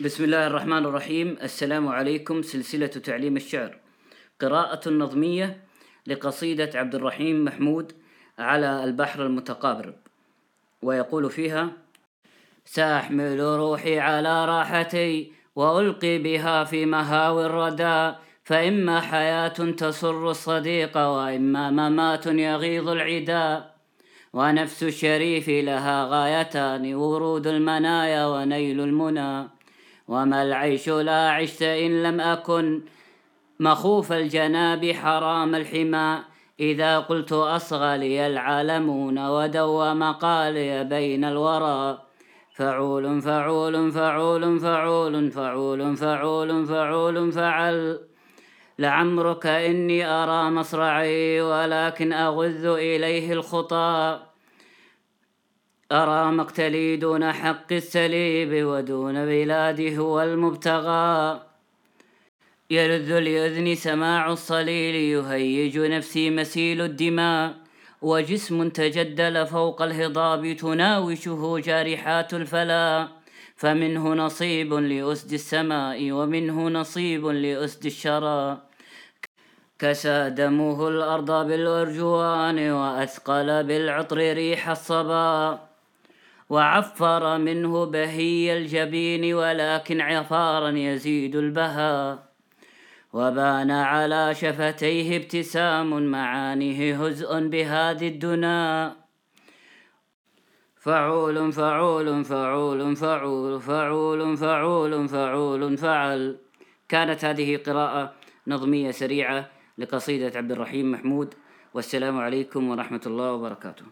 بسم الله الرحمن الرحيم السلام عليكم سلسلة تعليم الشعر قراءة نظمية لقصيدة عبد الرحيم محمود على البحر المتقابر ويقول فيها سأحمل روحي على راحتي وألقي بها في مهاوي الردى فإما حياة تسر الصديق وإما ممات يغيظ العدا ونفس الشريف لها غايتان ورود المنايا ونيل المنى وما العيش لا عشت إن لم أكن. مخوف الجناب حرام الحمى إذا قلت أصغى لي العالمون ودوى مقالي بين الورى. فعول فعول فعول فعول فعول فعول فعول فعل. لعمرك إني أرى مصرعي ولكن أغذ إليه الخطى أرى مقتلي دون حق السليب ودون بلادي هو المبتغى يلذ اليذن سماع الصليل يهيج نفسي مسيل الدماء. وجسم تجدل فوق الهضاب تناوشه جارحات الفلا. فمنه نصيب لأسد السماء ومنه نصيب لأسد الشرى. كسى دمه الأرض بالأرجوان وأثقل بالعطر ريح الصبا. وعفر منه بهي الجبين ولكن عفارا يزيد البهاء. وبان على شفتيه ابتسام معانيه هزء بهذه الدنا. فعول فعول فعول فعول فعول فعول فعول فعل. كانت هذه قراءة نظمية سريعة لقصيدة عبد الرحيم محمود. والسلام عليكم ورحمة الله وبركاته.